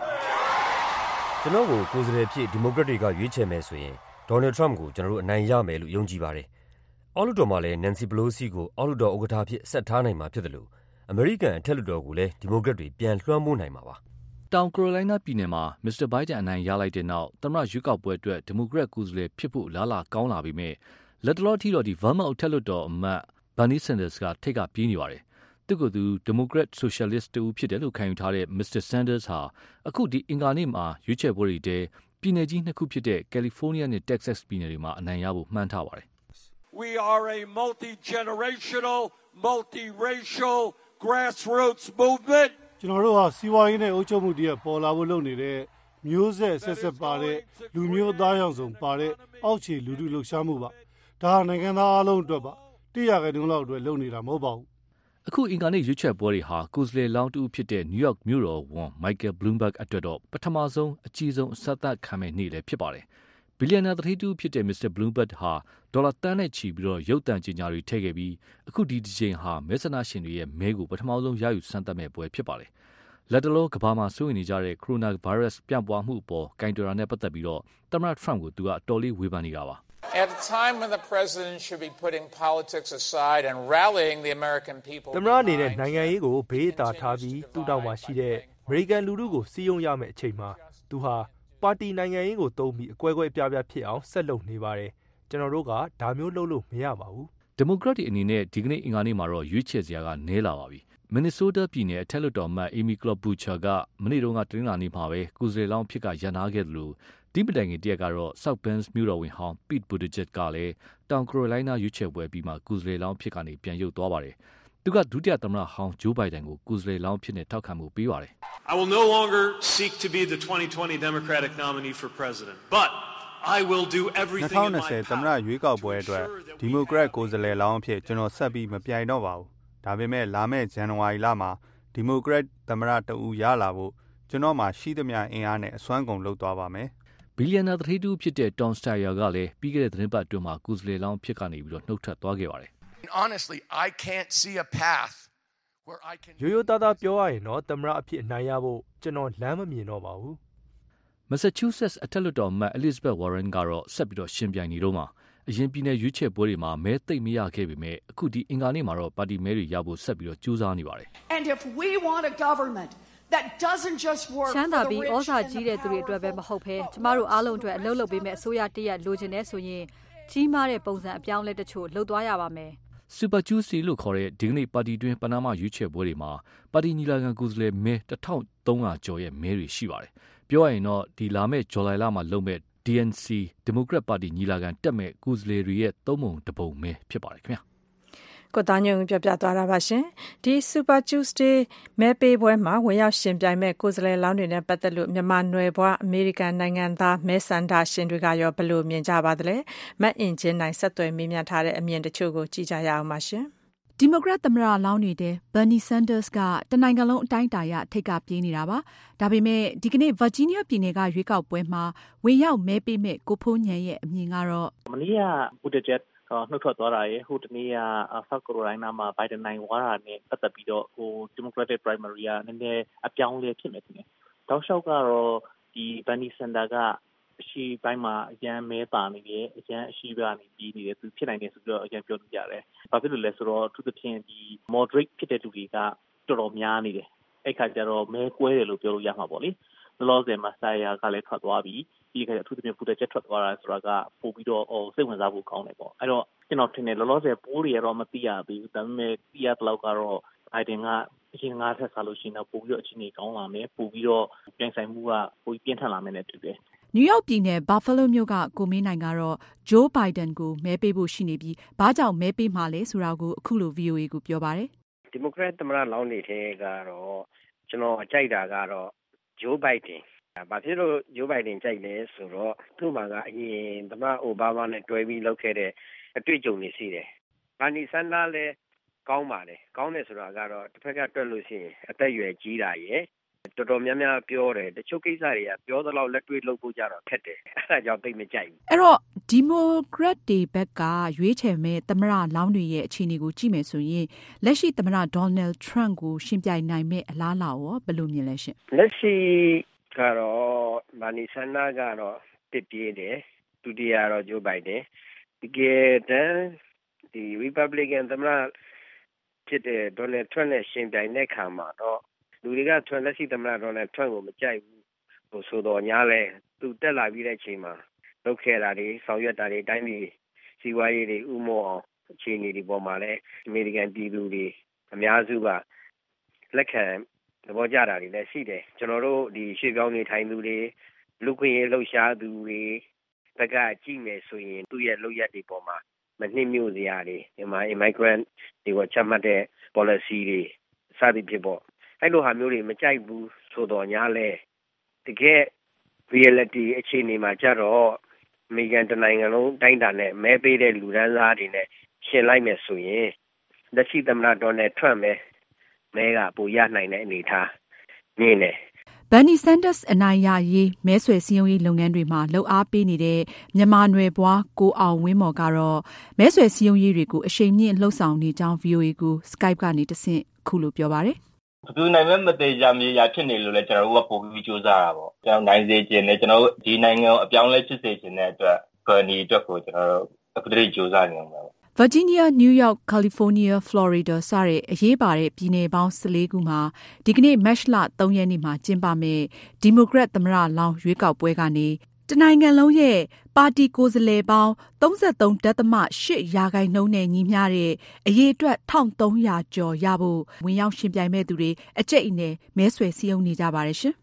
ကျွန်တော်ကိုကိုယ်စားလှယ်ဖြစ်ဒီမိုကရက်တွေကရွေးချယ်မယ်ဆိုရင်ဒေါ်နယ်ထရမ့်ကိုကျွန်တော်တို့အနိုင်ရမယ်လို့ယုံကြည်ပါတယ်။အောက်လွှတ်တော်မှာလည်းနန်စီပလိုစီကိုအောက်လွှတ်တော်ဥက္ကဋ္ဌဖြစ်ဆက်ထားနိုင်မှာဖြစ်တယ်လို့အမေရိကန်အထက်လွှတ်တော်ကိုလည်းဒီမိုကရက်တွေပြန်လွှမ်းမိုးနိုင်မှာပါ။တောင်ကယ်ရိုလိုင်းနားပြည်နယ်မှာမစ္စတာဘိုင်ဒန်အနိုင်ရလိုက်တဲ့နောက်သမ္မတရွေးကောက်ပွဲအတွက်ဒီမိုကရက်ကိုယ်စားလှယ်ဖြစ်ဖို့လားလာကောင်းလာပြီမဲ့လက်တလောအထိတော့ဒီ Vermont အထက်လွှတ်တော်အမတ် Bernie Sanders ကထိတ်ကပြေးနေပါတယ်။ သူကသူဒီမိုကရက်ဆိုရှယ်လစ်တူဖြစ်တယ်လို့ခံယူထားတဲ့ Mr. Sanders ဟာအခုဒီအင်္ဂါနေ့မှာရွေးချယ်ပွဲတွေတဲပြည်နယ်ကြီးနှစ်ခုဖြစ်တဲ့ကယ်လီဖိုးနီးယားနဲ့ Texas ပြည်နယ်တွေမှာအနိုင်ရဖို့မှန်းထားပါတယ် We are a multi-generational, multi-racial grassroots movement. ကျွန်တော်တို့ဟာစီးပွားရေးနဲ့အုပ်ချုပ်မှုတည်းပေါ်လာဖို့လုပ်နေတဲ့မျိုးဆက်ဆက်ဆက်ပါတဲ့လူမျိုးသားရောင်စုံပါတဲ့အောက်ခြေလူထုလှုပ်ရှားမှုပါဒါဟာနိုင်ငံသားအလုံးအတွက်ပါတိရခိုင်တုံးလောက်အတွက်လုပ်နေတာမဟုတ်ပါဘူး အခုအင်္ဂါနေ့ရွေးချယ်ပွဲတွေဟာကိုယ်စားလှယ်လောင်းတူဖြစ်တဲ့ New York မြို့တော်ဝန် Michael Bloomberg အတွက်တော့ပထမဆုံးအကြီးဆုံးအဆက်အသက်ခံမဲ့နေ့လည်းဖြစ်ပါတယ်။ဘီလီယံနာတတိတူဖြစ်တဲ့ Mr. Bloomberg ဟာဒေါ်လာတန်းနဲ့ချီပြီးတော့ရုပ်တံကြေညာတွေထည့်ခဲ့ပြီးအခုဒီဒီချိန်ဟာမဲဆန္ဒရှင်တွေရဲ့မဲကိုပထမဆုံးရယူစမ်းသပ်မဲ့ပွဲဖြစ်ပါတယ်။လက်တလောကဘာမှာစိုးရိမ်နေကြတဲ့ coronavirus ပြန့်ပွားမှုအပေါ်ကင်တူရာနဲ့ပတ်သက်ပြီးတော့သမ္မတ Trump ကိုသူကအတော်လေးဝေဖန်နေတာပါ။ At a time when the president should be putting politics aside and rallying the American people. သမ္မတအနေနဲ့နိုင်ငံရေးကိုဘေးအသာထားပြီးသူ့တောက်မှာရှိတဲ့အမေရိကန်လူထုကိုစီးယုံရမယ့်အချိန်မှာသူဟာပါတီနိုင်ငံရေးကိုသုံးပြီးအကွဲကွဲပြားပြားဖြစ်အောင်ဆက်လုပ်နေပါတယ်ကျွန်တော်တို့ကဒါမျိုးလုပ်လို့မရပါဘူးဒီမိုကရက်တွေအနေနဲ့ဒီကနေ့အင်္ဂါနေ့မှာတော့ရွေးချယ်စရာကနည်းလာပါပြီမင်နီဆိုးတားပြည်နယ်အထက်လွှတ်တော်အမတ်အေမီကလော့ဘူချာကမနေ့တုန်းကတနင်္လာနေ့မှာပဲကုစရေလောင်းဖြစ်ကရန်နာခဲ့တယ်လို့ ဒီမတိုင်ခင်တရက်ကတော့ South Bend မြို့တော်ဝင်ဟောင်း Pete Buttigieg ကလည်းတောင်ကရိုလိုင်းနားရွေးချယ်ပွဲပြီးမှကုစရေလောင်းဖြစ်ကနေပြန်ရုပ်သွားပါတယ်သူကဒုတိယသမ္မတဟောင်းဂျိုးဘိုင်ဒန်ကိုကုစရေလောင်းဖြစ်နေထောက်ခံမှုပေးပါတယ် I will no longer seek to be the 2020 Democratic nominee for president, but I will do everything in my 2020သမ္မတ power ရွေးကောက်ပွဲအတွက်ဒီမိုကရက်ကိုယ်စားလှယ်လောင်းအဖြစ်ကျွန်တော်ဆက်ပြီးမပြိုင်တော့ပါဘူး။ဒါပေမဲ့လာမယ့်ဇန်နဝါရီလမှာဒီမိုကရက်သမ္မတတဦးရလာဖို့ကျွန်တော်မှာရှိသမျှအင်အားနဲ့အစွမ်းကုန်လုပ်သွားပါမယ်။ ဘီလီယံနာသတိတူဖြစ်တဲ့ Tom Steyer ကလည်းပြီးခဲ့တဲ့သတင်းပတ်အတွင်းမှာကုစလေလောင်းဖြစ်ကနေပြီးတော့နှုတ်ထွက်သွားခဲ့ပါတယ် Honestly, I can't see a path where I can ရိုးရိုးသားသားပြောရရင်တော့သမ္မတအဖြစ်အနိုင်ရဖို့ကျွန်တော်လမ်းမမြင်တော့ပါဘူး Massachusetts အထက်လွှတ်တော်အမတ် Elizabeth Warren ကတော့ဆက်ပြီးတော့ရှင်ပြိုင်နေတော့မှာအရင်ပြည်နယ်ရွေးချယ်ပွဲတွေမှာမဲသိမ့်မရခဲ့ပေမဲ့အခုဒီအင်္ဂါနေ့မှာတော့ပါတီမဲတွေရဖို့ဆက်ပြီးတော့ကြိုးစားနေပါတယ် And if we want a government that doesn't just work ချမ်း for သာ the ပြီး rich ဩဇာ and ကြီး the တဲ့သူတွေအတွက်ပဲ powerful, မဟုတ်ဘဲကျမတို့အားလုံးအတွက်အလုပ်လုပ်ပေးမဲ့အစိုးရတရက်လိုချင်တဲ့ဆိုရင်ကြီးမားတဲ့ပုံစံအပြောင်းအလဲတချို့လုပ်သွားရပါမယ် Super Tuesday လို့ခေါ်တဲ့ဒီကနေ့ပါတီတွင်းပနာမရွေးချယ်ပွဲတွေမှာပါတီညီလာခံကိုယ်စားလှယ်မဲ1300ကျော်ရဲ့မဲတွေရှိပါတယ်ပြောရရင်တော့ဒီလာမယ့်ဇူလိုင်လမှာလုပ်မဲ့ DNC Democrat Party ညီလာခံတက်မဲ့ကိုယ်စားလှယ်တွေရဲ့သုံးပုံတစ်ပုံမဲဖြစ်ပါတယ်ခင်ဗျာ ကိုသားညုံပြပြသွားတာပါရှင်ဒီ Super Tuesday မဲပေးပွဲမှာဝင်ရောက်ရှင်ပြိုင်မဲ့ကိုယ်စားလှယ်လောင်းတွေနဲ့ပတ်သက်လို့မြန်မာနွယ်ဘွားအမေရိကန်နိုင်ငံသားမဲဆန္ဒရှင်တွေကရောဘယ်လိုမြင်ကြပါသလဲမတ်အင်ဂျင်နိုင်ဆက်သွယ်မေးမြန်းထားတဲ့အမြင်တချို့ကိုကြည့်ကြရအောင်ပါရှင်ဒီမိုကရက်သမ္မတလောင်းနေတဲ့ Bernie Sanders ကတနိုင်ငံလုံးအတိုင်းအတာရထိပ်ကပြေးနေတာပါ။ဒါပေမဲ့ဒီကနေ့ Virginia ပြည်နယ်ကရွေးကောက်ပွဲမှာဝင်ရောက်မဲပေးမဲ့ကိုဖိုးညံရဲ့အမြင်ကတော့မနေ့ကဘူတဂျက် နှုတ်ထွက်သွားတာရဲ့ဟိုတနေ့က South Carolina မှာ Biden နိုင်သွားတာနဲ့ပတ်သက်ပြီးတော့ဟို Democratic primary ကနည်းနည်းအပြောင်းအလဲဖြစ်မယ်ထင်တယ်။တောက်လျှောက်ကတော့ဒီ Bernie Sanders ကအရှိပိုင်းမှာအရန်မဲပါနေတယ်အရန်အရှိကနေပြီးနေတယ်သူဖြစ်နိုင်တယ်ဆိုတော့အရန်ပြောလို့ရတယ်။ဘာဖြစ်လို့လဲဆိုတော့သူသဖြင့်ဒီ moderate ဖြစ်တဲ့လူတွေကတော်တော်များနေတယ်။အဲ့ခါကျတော့မဲကွဲတယ်လို့ပြောလို့ရမှာပေါ့လေ။ လောလောဆယ်မှာစာယာကလည်းထွက်သွားပြီ။ဒီခါကျအထူးသဖြင့်ပူတက်ချက်ထွက်သွားတာဆိုတာကပို့ပြီးတော့ဟိုစိတ်ဝင်စားဖို့ကောင်းတယ်ပေါ့။အဲ့တော့ကျွန်တော်ထင်တယ်လောလောဆယ်ပိုးတွေကတော့မသိရသေးဘူး။ဒါပေမဲ့သိရတဲ့လောက်ကတော့ Biden ကအရင်ငါးထက်စားလို့ရှိရင်တော့ပို့ပြီးတော့အခြေအနေကောင်းလာမယ်။ပို့ပြီးတော့ပြန်ဆိုင်မှုကပိုပြီးပြင်းထန်လာမယ်နဲ့တူတယ်။နယူးယောက်ပြည်နယ် Buffalo မြို့ကကိုမင်းနိုင်ကတော့ Joe Biden ကိုမဲပေးဖို့ရှိနေပြီးဘာကြောင့်မဲပေးမှာလဲဆိုတာကိုအခုလို VOA ကိုပြောပါတယ်ဒီမိုကရက်သမ္မတလောင်းတွေထဲကတော့ကျွန်တော်ကြိုက်တာကတော့ ဂျိုးဘိုက်ဒင်။ဘာဖြစ်လို့ဂျိုးဘိုင်ဒင်ကြိုက်လဲဆိုတော့သူ့မှာကအရင်သမ္မတအိုဘားမားနဲ့တွဲပြီးလုပ်ခဲ့တဲ့အတွေ့အကြုံတွေရှိတယ်။ဘာနီဆန်ဒါလည်းကောင်းပါတယ်။ကောင်းတယ်ဆိုတာကတော့တစ်ဖက်ကတွက်လို့ရှိရင်အသက်အရွယ်ကြီးတာရယ် တော်တော်များများပြောတယ် တချို့ကိစ္စတွေက ပြောသလောက် လက်တွေ့လုပ်ဖို့ကြတော့ ခက်တယ် အဲဒါကြောင့် သိမကြိုက်ဘူး။အဲ့တော့ ဒီမိုကရက်တွေဘက်က ရွေးချယ်မဲ့သမ္မတလောင်းတွေရဲ့ အခြေအနေကိုကြည့်မယ်ဆိုရင် လက်ရှိသမ္မတ Donald Trump ကိုရှင်ပြိုင်နိုင်မဲ့အလားအလာရော ဘယ်လိုမြင်လဲရှင်လက်ရှိကတော့မာနီဆန်နာကတော့ တစ်ပြေးတယ် ဒုတိယတော့ဂျိုးဘိုင်ဒင်ဒီကတန်းဒီ Republican သမ္မတဖြစ်တဲ့ Donald Trump နဲ့ရှင်ပြိုင်တဲ့ခါမှာတော့ လူတွေက Trump လက်ရှိသမ္မတ Donald Trump ကိုမကြိုက်ဘူးဟိုဆိုတော့ညာလဲသူတက်လာပြီးတဲ့အချိန်မှာ လုပ်ခဲ့တာတွေ ဆောင်ရွက်တာတွေ တိုင်းပြည်စီးပွားရေးတွေဥမောအောင် အခြေအနေတွေပေါ်မှာလဲအမေရိကန်ပြည်သူတွေ အများစုက လက်ခံသဘောကျတာတွေလည်းရှိတယ် ကျွန်တော်တို့ဒီရွှေပြောင်းနေထိုင်သူတွေ လူခွင့်ရေးလှုပ်ရှားသူတွေဘက်က ကြည့်မယ်ဆိုရင် သူ့ရဲ့လုပ်ရက်တွေပေါ်မှာ မနှိမ့်မြို့စရာတွေဒီမှာ immigrant တွေကချမှတ်တဲ့ policy တွေ စသည်ဖြစ်ပေါ့ အဲ့လိုဟာမျိုးတွေမကြိုက်ဘူးဆိုတော့ညာလဲတကယ် reality အခြေအနေမှာကြတော့အမေရိကန်တနိုင်ငံလုံးတိုင်းတာနဲ့မဲပေးတဲ့လူဒန်းစားတွေနဲ့ရှင်းလိုက်မယ်ဆိုရင်လက်ရှိသမ္မတဒေါ်နယ်ထရမ့်ပဲမဲကပိုရနိုင်တဲ့အနေအထားမြင်တယ်ဘန်နီဆန်ဒတ်အနိုင်ရရေးမဲဆွယ်စည်းရုံးရေးလုပ်ငန်းတွေမှာလှုပ်အားပေးနေတဲ့မြန်မာနွယ်ဘွားကိုအောင်ဝင်းမော်ကတော့မဲဆွယ်စည်းရုံးရေးတွေကိုအရှိန်မြင့်လှုပ်ဆောင်နေကြောင်း VOA ကို Skype ကနေတဆင့်ခုလိုပြောပါတယ် ဘယ်သူနိုင်မဲ့မသေးကြမြေရာ ဖြစ်နေလို့လဲကျွန်တော်တို့က ပို့ပြီးစူးစမ်းတာပေါ့ ကျွန်တော်နိုင်စေခြင်းနဲ့ကျွန်တော်တို့ဒီနိုင်ငံကို အပြောင်းလဲ ဖြစ်စေခြင်းတဲ့အတွက်ဂရနီအတွက်ကို ကျွန်တော်တို့ အခုတည်းစူးစမ်းနေအောင်ပါ Virginia, New York, California, Florida စတဲ့ အရေးပါတဲ့ ပြည်နယ်ပေါင်း14ခုမှာ ဒီကနေ့ မတ်လ3ရက်နေ့မှာ ကျင်းပမယ့် ဒီမိုကရက် သမ္မတလောင်း ရွေးကောက်ပွဲကနေ တနိုင်ငံလုံးရဲ့ပါတီကိုယ်စားလှယ်ပေါင်း33.8ရာခိုင်နှုန်းနဲ့ညီမျှတဲ့အရေးအတွက်1300ကျော်ရဖို့ဝင်ရောက်ရှင်ပြိုင်မဲ့သူတွေအကျိတ်အနယ်မဲဆွယ်စည်းရုံးနေကြပါတယ်ရှင်။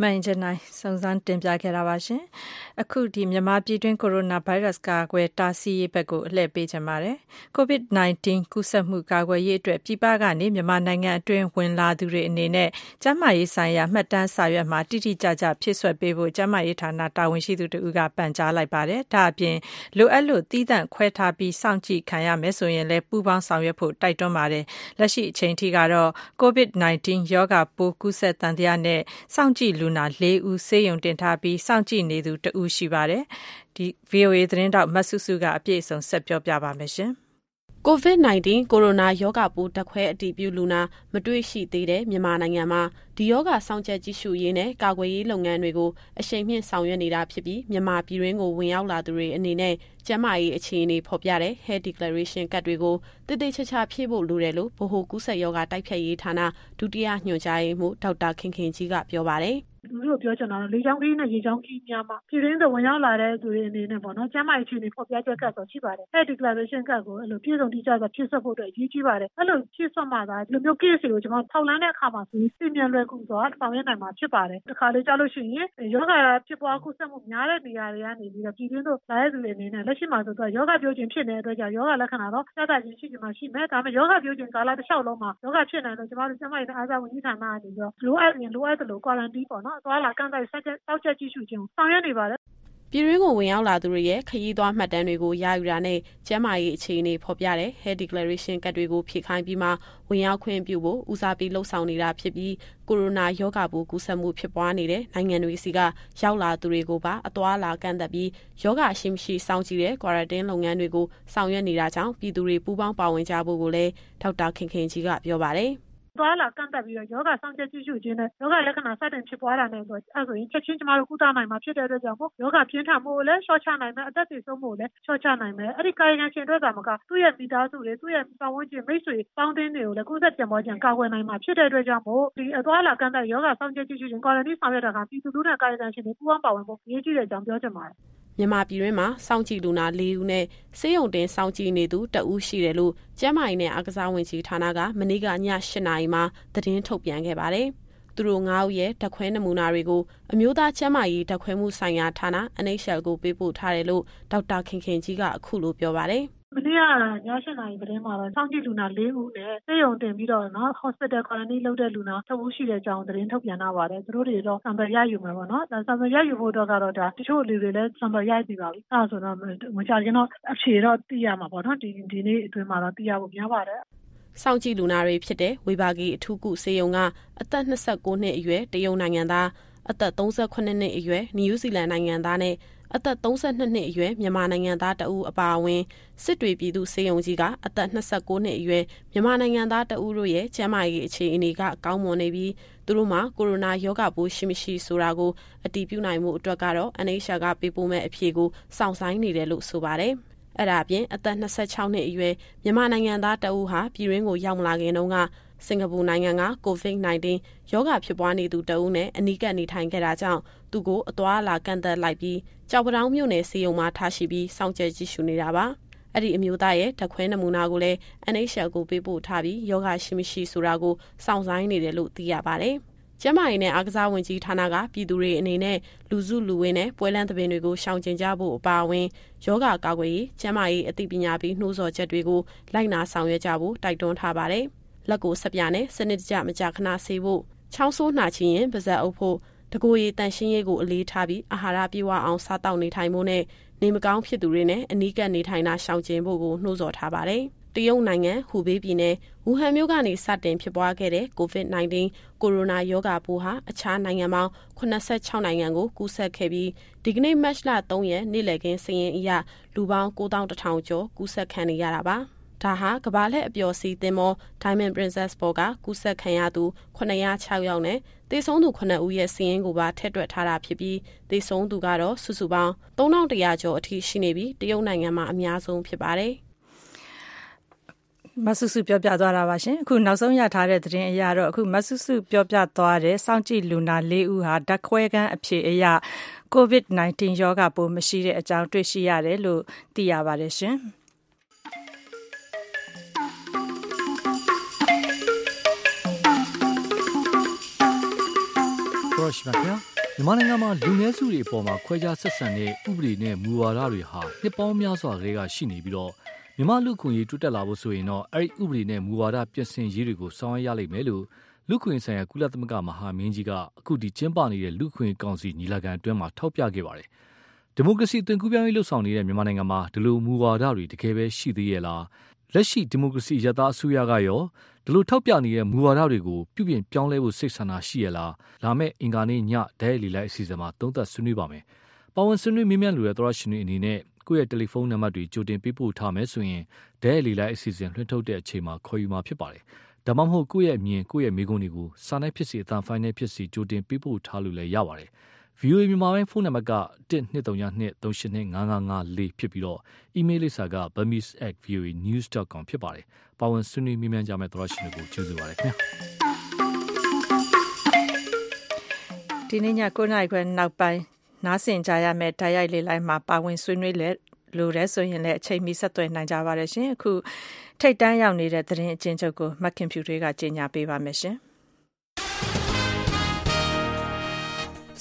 မှန်ချင်နိုင်စုံစမ်းတင်ပြခဲ့တာပါရှင်။အခုဒီမြန်မာပြည်တွင်းကိုရိုနာဗိုင်းရပ်စ်ကာကွယ်တားဆီးရေးဘက်ကိုအလှည့်ပေးချင်ပါတယ်။ COVID-19 ကူးစက်မှုကာကွယ်ရေးအတွက်ပြည်ပကနေမြန်မာနိုင်ငံအတွင်းဝင်လာသူတွေအနေနဲ့ကျန်းမာရေးဆိုင်ရာမှတ်တမ်းစာရွက်မှာတိတိကျကျဖြည့်စွက်ပေးဖို့ကျန်းမာရေးဌာနတာဝန်ရှိသူတို့ကပန်ကြားလိုက်ပါတယ်။ဒါအပြင်လိုအပ်လို့တည်တံ့ခွဲထားပြီးစောင့်ကြည့်ခံရမယ်ဆိုရင်လည်းပူးပေါင်းဆောင်ရွက်ဖို့တိုက်တွန်းပါတယ်။လက်ရှိအချိန်ထိကတော့ COVID-19 ရောဂါပိုးကူးစက်တန်တရားနဲ့စောင့်ကြည့်လူနာ၄ဦးဆေးရုံတင်ထားပြီးစောင့်ကြည့်နေသူတဦးရှိပါတယ်။ဒီ VOA သတင်းတောက်မဆုစုကအပြည့်အစုံဆက်ပြောပြပါမယ်ရှင်။ COVID-19 ကိုရိုနာရောဂါပိုးဓာတ်ခွဲအတည်ပြုလူနာမတွေ့ရှိသေးတဲ့မြန်မာနိုင်ငံမှာဒီရောဂါစောင့်ကြပ်ကြည့်ရှုရေးနဲ့ကာကွယ်ရေးလုပ်ငန်းတွေကိုအရှိန်မြှင့်ဆောင်ရွက်နေတာဖြစ်ပြီးမြန်မာပြည်တွင်းကိုဝင်ရောက်လာသူတွေအနေနဲ့ကျန်းမာရေးအခြေအနေဖော်ပြတဲ့ Health Declaration ကတ်တွေကိုတည်တည်ချာချာဖြည့်ဖို့လိုတယ်လို့ဗဟိုကူးစက်ရောဂါတိုက်ဖျက်ရေးဌာနဒုတိယညွှန်ကြားရေးမှူးဒေါက်တာခင်ခင်ကြီးကပြောပါတယ်။ လူတို့ပြောချင်တာတော့ လေကြောင်းခရီးနဲ့ ရေကြောင်းခရီးများမှာပြည်တွင်းသို့ဝင်ရောက်လာတဲ့သူတွေအနေနဲ့ပေါ့နော်ကျန်းမာရေးအခြေအနေ ဖော်ပြချက်ကတ်ဆိုရှိပါတယ်။အဲ့ declaration ကတ်ကိုအဲ့လို ပြည်စုံတိကျစွာ ဖြည့်စွက်ဖို့အတွက် အရေးကြီးပါတယ်။အဲ့လို ဖြည့်စွက်မှသာ ဒီလိုမျိုး case တွေကိုကျွန်တော်ထောက်လန်းတဲ့အခါမှာဆိုရင်ပြင်မြန်လွယ်ကူစွာ ဆောင်ရွက်နိုင်မှာ ဖြစ်ပါတယ်။တစ်ခါလေကြားလို့ရှိရင်ယောဂဖြစ်ပွားကူးစက်မှု များတဲ့နေရာတွေကနေပြီးတော့ ပြည်တွင်းသို့ လာတဲ့သူတွေအနေနဲ့ လက်ရှိမှာဆိုတော့ယောဂပြောခြင်းဖြစ်နေတဲ့အတွက်ကြောင့်ယောဂလက္ခဏာတော့စသချင်း ရှိချင်မှရှိမယ်။ဒါပေမဲ့ယောဂပြောခြင်းကာလတစ်လျှောက်လုံးမှာယောဂဖြစ်နိုင်လို့ ကျွန်တော်တို့ ကျန်းမာရေးအားစားဝန်ကြီးဌာနကနေပြီးတော့ လိုအပ်ရင် လိုအပ်သလို quarantine ပေါ့နော်။သွားလာကန့်သတ်ဆက်တောက်ချက်ကြည့်ရှုခြင်းဆောင်ရွက်နေပါတယ်ပြည်တွင်းကိုဝင်ရောက်လာသူတွေရဲ့ခရီးသွားမှတ်တမ်းတွေကိုရယူတာနဲ့ကျန်းမာရေးအခြေအနေဖော်ပြတဲ့ Health Declaration ကတ်တွေကိုဖြည့်ခိုင်းပြီးမှဝင်ရောက်ခွင့်ပြုဖို့ဦးစားပေးလှုပ်ဆောင်နေတာဖြစ်ပြီးကိုရိုနာရောဂါပိုးကူးစက်မှုဖြစ်ပွားနေတဲ့နိုင်ငံတွေစီကရောက်လာသူတွေကိုပါအသွားလာကန့်သက်ပြီးရောဂါရှိမရှိစောင့်ကြည့်တဲ့ quarantine လုပ်ငန်းတွေကိုဆောင်ရွက်နေတာကြောင့်ပြည်သူတွေပူးပေါင်းပါဝင်ကြဖို့ကိုလည်းဒေါက်တာခင်ခင်ကြီးကပြောပါတယ်။ သွားလာကန့်သက်ပြီးတော့ယောဂစောင့်ကြပ်ကြည့်ရှုခြင်းနဲ့ယောဂလက္ခဏာ စတင်ဖြစ်ပွားတာနဲ့ဆိုအဲဆိုရင် ချက်ချင်း ကျမတို့ ကုသနိုင်မှာဖြစ်တဲ့အတွက်ကြောင့်မို့ယောဂပြင်းထန်မှုကိုလည်းရှော့ချနိုင်မယ် အသက်သေဆုံးမှုကိုလည်းရှော့ချနိုင်မယ် အဲ့ဒီ ကာယကံရှင်တို့ကမက သူ့ရဲ့မိသားစုတွေ သူ့ရဲ့ပတ်ဝန်းကျင် မိတ်ဆွေပေါင်းတင်းတွေကိုလည်းကုသပြန်ပေါ်ခြင်းကာကွယ်နိုင်မှာဖြစ်တဲ့အတွက်ကြောင့်မို့ ဒီအသွားလာကန့်သက်ယောဂစောင့်ကြပ်ကြည့်ရှုခြင်း quarantine ဆောင်ရွက်တာကပြည်သူလူထုနဲ့ ကာယကံရှင်တွေ ပူးပေါင်းပါဝင်ဖို့ အရေးကြီးတဲ့အကြောင်း ပြောချင်ပါတယ် မြန်မာပြည်တွင်းမှာစောင့်ကြည့်လူနာ၄ဦးနဲ့ဆေးရုံတင်စောင့်ကြည့်နေသူတဦးရှိတယ်လို့ကျန်းမာရေးနဲ့အားကစားဝန်ကြီးဌာနကမနေ့ကည၈နာရီမှာသတင်းထုတ်ပြန်ခဲ့ပါတယ်။သူတို့၅ဦးရဲ့ဓာတ်ခွဲနမူနာတွေကိုအမျိုးသားကျန်းမာရေးဓာတ်ခွဲမှုဆိုင်ရာဌာန NHL ကိုပေးပို့ထားတယ်လို့ဒေါက်တာခင်ခင်ကြီးကအခုလိုပြောပါတယ်။ မနေ့က ည ၈ နာရီသတင်းမှာတော့ စောင့်ကြည့်လူနာ ၄ ဦးနဲ့ ဆေးရုံတင်ပြီးတော့နော် hospital quarantine လုပ်တဲ့လူနာတဦးရှိတဲ့အကြောင်း သတင်းထုတ်ပြန်ထားပါတယ် သူတို့တွေတော့ sample ရယူမယ်ပေါ့နော် sample ရယူဖို့တော့ကတော့ဒါတချို့လူတွေလည်း sample ရပြီပါပြီ အဲဒါဆိုတော့ မကြခင်တော့ အဖြေတော့ သိရမှာပေါ့နော်ဒီဒီနေ့အတွင်းမှာတော့ သိရဖို့များပါတယ် စောင့်ကြည့်လူနာတွေဖြစ်တဲ့ ဝေဘာဂီအထူးကုဆေးရုံက အသက်29နှစ်အရွယ် တရုတ်နိုင်ငံသား အသက်38နှစ်အရွယ် နယူးဇီလန်နိုင်ငံသားနဲ့ အသက်32နှစ်အရွယ်မြန်မာနိုင်ငံသားတဦးအပါအဝင်စစ်တွေပြည်သူစေယုံကြီးကအသက်29နှစ်အရွယ်မြန်မာနိုင်ငံသားတဦးတို့ရဲ့ကျန်းမာရေးအခြေအနေကကောင်းမွန်နေပြီးသူတို့မှာကိုရိုနာရောဂါပိုးရှိမရှိဆိုတာကိုအတည်ပြုနိုင်မှုအတွက်ကတော့ NHL ကပေးပို့မဲ့အဖြေကိုစောင့်ဆိုင်းနေတယ်လို့ဆိုပါတယ်။အဲ့ဒါအပြင်အသက်26နှစ်အရွယ်မြန်မာနိုင်ငံသားတဦးဟာပြည်ရင်းကိုရောက်မလာခင်တုန်းက စင်ကာပူနိုင်ငံက COVID-19 ရောဂါဖြစ်ပွားနေသူတဦးနဲ့အနီးကပ်နေထိုင်ခဲ့တာကြောင့် သူကိုအသွားအလာကန့်သက်လိုက်ပြီးကြောက်ပတောင်းမြို့နယ်စီယုံမှာ ထားရှိပြီး စောင့်ကြပ်ကြည့်ရှုနေတာပါ အဲ့ဒီအမျိုးသားရဲ့ ဓာတ်ခွဲနမူနာကိုလည်း NHL ကိုပေးပို့ထားပြီးယောဂရှိမရှိဆိုတာကို စောင့်ဆိုင်းနေတယ်လို့ သိရပါတယ်။ကျန်းမာရေးနဲ့ အားကစားဝန်ကြီးဌာနက ပြည်သူတွေအနေနဲ့ လူစုလူဝေးနဲ့ ပွဲလမ်းသဘင်တွေကို ရှောင်ကျဉ်ကြဖို့ အပါအဝင်ယောဂကာကွယ်ရေး ကျန်းမာရေးအသိပညာပေး နှိုးဆော်ချက်တွေကို လိုက်နာဆောင်ရွက်ကြဖို့ တိုက်တွန်းထားပါတယ်။ လက်ကိုစပြနဲ့စနစ်တကျမကြာခဏဆေးဖို့ချောင်းဆိုးနှာချင်ရင်ပါးစပ်အုပ်ဖို့တကိုယ်ရည်တန်ရှင်းရေးကိုအလေးထားပြီးအာဟာရပြည့်ဝအောင်စားတောက်နေထိုင်ဖို့နဲ့နေမကောင်းဖြစ်သူတွေနဲ့အနီးကပ်နေထိုင်တာရှောင်ကျဉ်ဖို့ကိုနှိုးဆော်ထားပါတယ်။တရုတ်နိုင်ငံဟူဘေးပြည်နယ်ဝူဟန်မြို့ကနေစတင်ဖြစ်ပွားခဲ့တဲ့ COVID-19 ကိုရိုနာရောဂါပိုးဟာအခြားနိုင်ငံပေါင်း86နိုင်ငံကိုကူးစက်ခဲ့ပြီးဒီကနေ့မတ်လ3ရက်နေ့လည်ခင်းစာရင်းအရလူပေါင်း9100ကျော်ကူးစက်ခံနေရတာပါ။ ဒါဟာကဘာလက်အပျော်စီးသင်္ဘော Diamond Princess ပေါ်ကကူးစက်ခံရသူ906ယောက်နဲ့သေဆုံးသူ9ဦးရဲ့စီးရင်ကိုပါထည့်တွက်ထားတာဖြစ်ပြီးသေဆုံးသူကတော့စုစုပေါင်း3100ကျော်အထိရှိနေပြီးတရုတ်နိုင်ငံမှာအများဆုံးဖြစ်ပါတယ်မဆုစုပြောပြသွားတာပါရှင်အခုနောက်ဆုံးရထားတဲ့သတင်းအရတော့အခုမဆုစုပြောပြသွားတဲ့စောင့်ကြည့်လူနာ၄ဦးဟာဓာတ်ခွဲခန်းအဖြစ်အရ COVID-19 ရောဂါပိုးမရှိတဲ့အကြောင်းတွေ့ရှိရတယ်လို့သိရပါတယ်ရှင်။ တော်ရှိပါခင်ဗျာမြန်မာနိုင်ငံမှာလူနည်းစုတွေအပေါ်မှာခွဲခြားဆက်ဆံတဲ့ဥပဒေနဲ့မူဝါဒတွေဟာနှစ်ပေါင်းများစွာကလေးကရှိနေပြီးတော့မြန်မာလူခွင့်ရေးတိုးတက်လာဖို့ဆိုရင်တော့အဲ့ဒီဥပဒေနဲ့မူဝါဒပြင်ဆင်ရေးတွေကိုဆောင်ရွက်ရလိမ့်မယ်လို့လူခွင့်ဆိုင်ရာကုလသမဂ္ဂမဟာမင်းကြီးကအခုဒီကျင်းပနေတဲ့လူခွင့်ကောင်စီညီလာခံအတွင်းမှာထောက်ပြခဲ့ပါတယ်ဒီမိုကရေစီသွင်ကူးပြောင်းရေးလှုပ်ဆောင်နေတဲ့မြန်မာနိုင်ငံမှာဒီလိုမူဝါဒတွေတကယ်ပဲရှိသေးရဲ့လား လက်ရှိဒီမိုကရေစီရသားအစိုးရကရောဒီလိုထောက်ပြနေတဲ့မူဝါဒတွေကိုပြုပြင်ပြောင်းလဲဖို့စိတ်ဆန္ဒရှိရလားလာမယ့်အင်္ဂါနေ့ညဒဲလီလိုက်အစီအစဉ်မှာသုံးသပ်ဆွေးနွေးပါမယ်။ပါဝင်ဆွေးနွေးမြင်းမြန်းလူတဲ့သောရရှင်တွေအနေနဲ့ကိုယ့်ရဲ့တယ်လီဖုန်းနံပါတ်တွေကြိုတင်ပေးပို့ထားမယ်ဆိုရင်ဒဲလီလိုက်အစီအစဉ်လွှင့်ထုတ်တဲ့အချိန်မှာခေါ်ယူမှာဖြစ်ပါတယ်။ဒါမှမဟုတ်ကိုယ့်ရဲ့အမြင်ကိုယ့်ရဲ့မိကုံးတွေကိုစာနဲ့ဖြစ်စီအတန်ဖိုင်းနဲ့ဖြစ်စီကြိုတင်ပေးပို့ထားလို့လည်းရပါတယ်။ VOA မြန်မာပိုင်းဖုန်းနံပါတ်က123235554ဖြစ်ပြီးတော့အီးမေးလ်လိပ်စာက burmese@voanews.com ဖြစ်ပါတယ်။ပါဝင်ဆွေးနွေးမြင်းမြန်းကြမယ့်သရရှင်တွေကိုကျေးဇူးပါရခင်ဗျာ။ဒီနေ့ည9:00နာရီခွဲနောက်ပိုင်းနားဆင်ကြရမယ့်ဓာတ်ရိုက်လေးလိုက်မှာပါဝင်ဆွေးနွေးလဲလိုတဲ့ဆိုရင်လည်းအချိန်မီဆက်သွယ်နိုင်ကြပါတယ်ရှင်။အခုထိတ်တန်းရောက်နေတဲ့သတင်းအချင်းချုပ်ကိုမခင်ဖြူတွေကကြီးညာပေးပါမယ်ရှင်။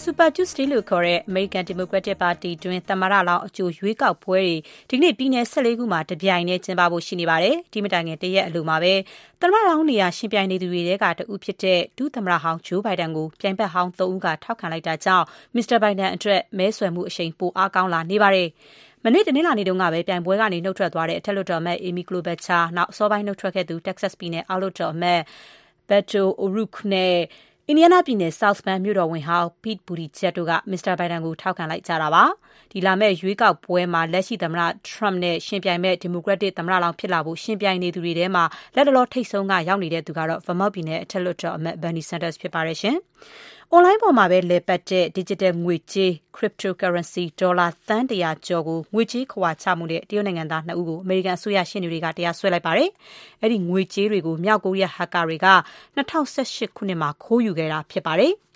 Super Tuesday လို့ခေါ်တဲ့ American Democratic Party တွင်းသမ္မတလောင်းအကြိုရွေးကောက်ပွဲတွေဒီကနေ့ပြည်နယ်၁၄ခုမှာတပြိုင်တည်းကျင်းပဖို့ရှိနေပါတယ်။ဒီမတိုင်ခင်တရက်အလိုမှာပဲသမ္မတလောင်းနေရာယှဉ်ပြိုင်နေသူတွေထဲကတဦးဖြစ်တဲ့ဒုသမ္မတဟောင်း Joe Biden ကိုပြိုင်ဘက်ဟောင်း၃ဦးကထောက်ခံလိုက်တာကြောင့် Mr. Biden အတွက်မဲဆွယ်မှုအရှိန်ပိုအားကောင်းလာနေပါတယ်။မနေ့တနင်္လာနေ့တုန်းကပဲပြိုင်ပွဲကနေနုတ်ထွက်သွားတဲ့အထက်လွှတ်တော်အမတ် Amy Klobuchar ၊နောက်အစောပိုင်းနုတ်ထွက်ခဲ့သူ Texas ပြည်နယ်အောက်လွှတ်တော်အမတ် Beto O'Rourke နဲ့ အင်ဒီယားနားပြည်နယ် South Bend မြို့တော်ဝန်ဟောင်း Pete Buttigieg တို့က Mr. Biden ကို ထောက်ခံလိုက်ကြတာပါ။လာမယ့်ရွေးကောက်ပွဲမှာ လက်ရှိသမ္မတ Trump နဲ့ ယှဉ်ပြိုင်မယ့် ဒီမိုကရက်တစ် သမ္မတလောင်းဖြစ်လာဖို့ ယှဉ်ပြိုင်နေသူတွေထဲမှာ လတ်တလော ထိပ်ဆုံးက ရောက်နေသူကတော့ Vermont ပြည်နယ် အထက်လွှတ်တော်အမတ် Bernie Sanders ဖြစ်ပါတယ်။အွန်လိုင်းပေါ်မှာပဲလည်ပတ်တဲ့ဒစ်ဂျစ်တယ်ငွေကြေး Cryptocurrency ဒေါ်လာ သန်းတရာကျော်ကို ငွေကြေးခဝါချမှုနဲ့ တရုတ်နိုင်ငံသားနှစ်ဦးကို အမေရိကန်အစိုးရရှေ့နေတွေက တရားစွဲလိုက်ပါတယ်။အဲဒီငွေကြေးတွေကို မြောက်ကိုရီးယား ဟက်ကာတွေက ၂၀၁၈ ခုနှစ်မှာ ခိုးယူခဲ့တာဖြစ်ပါတယ်။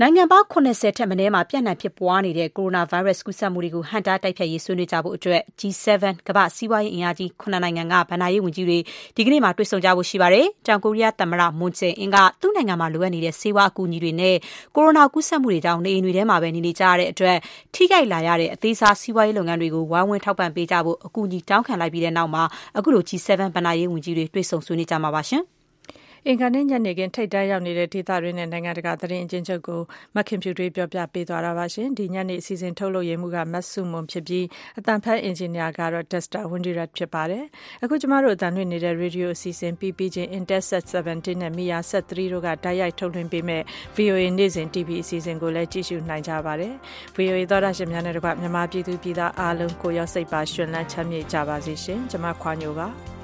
နိုင်ငံပေါင်း ၇၀ ထက်မနည်းမှာ ပျံ့နှံ့ဖြစ်ပွားနေတဲ့ ကိုရိုနာဗိုင်းရပ်စ် ကူးစက်မှုတွေကို ဟန့်တား တိုက်ဖျက်ရေး ဆွေးနွေးကြဖို့ G7 ကမ္ဘာ့စီးပွားရေးအင်အားကြီး ၇ နိုင်ငံက ဘဏ္ဍာရေးဝန်ကြီးတွေ ဒီကနေ့ တွေ့ဆုံကြဖို့ ရှိပါတယ်။တောင်ကိုရီးယားသမ္မတ Moon Jae-in က သူ့နိုင်ငံမှာလိုအပ်နေတဲ့ ဆေးဝါးအကူအညီတွေနဲ့ ကိုရိုနာကူးစက်မှုတွေကြောင့် နေအိမ်တွေထဲမှာပဲ နေနေကြရတဲ့အတွက် ထိခိုက်လာရတဲ့ အသေးစား စီးပွားရေးလုပ်ငန်းတွေကို ဝိုင်းဝန်း ထောက်ပံ့ပေးကြဖို့ အကူအညီ တောင်းခံလိုက်ပြီးတဲ့နောက်မှာအခုလို G7 ဘဏ္ဍာရေးဝန်ကြီးတွေ တွေ့ဆုံ ဆွေးနွေးကြမှာပါ။ အင်္ဂါနေ့ညနေခင်း ထိပ်တန်းရောက်နေတဲ့ ဒေသတွင်းနဲ့ နိုင်ငံတကာ သတင်းအကျဉ်းချုပ်ကို မခင်ဖြူထွေးပြောပြပေးသွားတာပါရှင်။ဒီညနေအစီအစဉ် ထုတ်လုပ်ရေးမှူးက မဆုမွန်ဖြစ်ပြီး အသံဖတ် အင်ဂျင်နီယာကတော့ Dexter Windirat ဖြစ်ပါတယ်။အခု ကျမတို့ အသံလွှင့်နေတဲ့ ရေဒီယိုအစီအစဉ်ပြီးပြီးချင်း Intelsat 17 နဲ့ Mia Sat 3တို့က တိုက်ရိုက်ထုတ်လွှင့်ပေးမဲ့ VOA နေ့စဉ် TV အစီအစဉ်ကိုလည်း ကြည့်ရှုနိုင်ကြပါတယ်။ VOA သောတာရှင်များနဲ့တကွ မြန်မာပြည်သူပြည်သားအားလုံး ကိုရောက်စိတ်ပါရှင်လန်းချမ်းမြေ့ကြပါစေရှင်။ကျမ ခွာညိုပါ။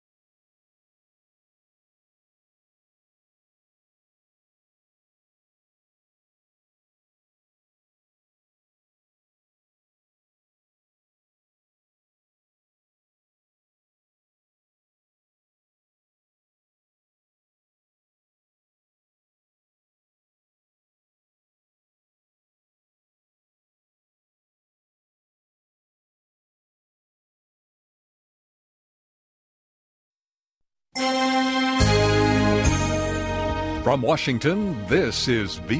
From Washington, this is VOA.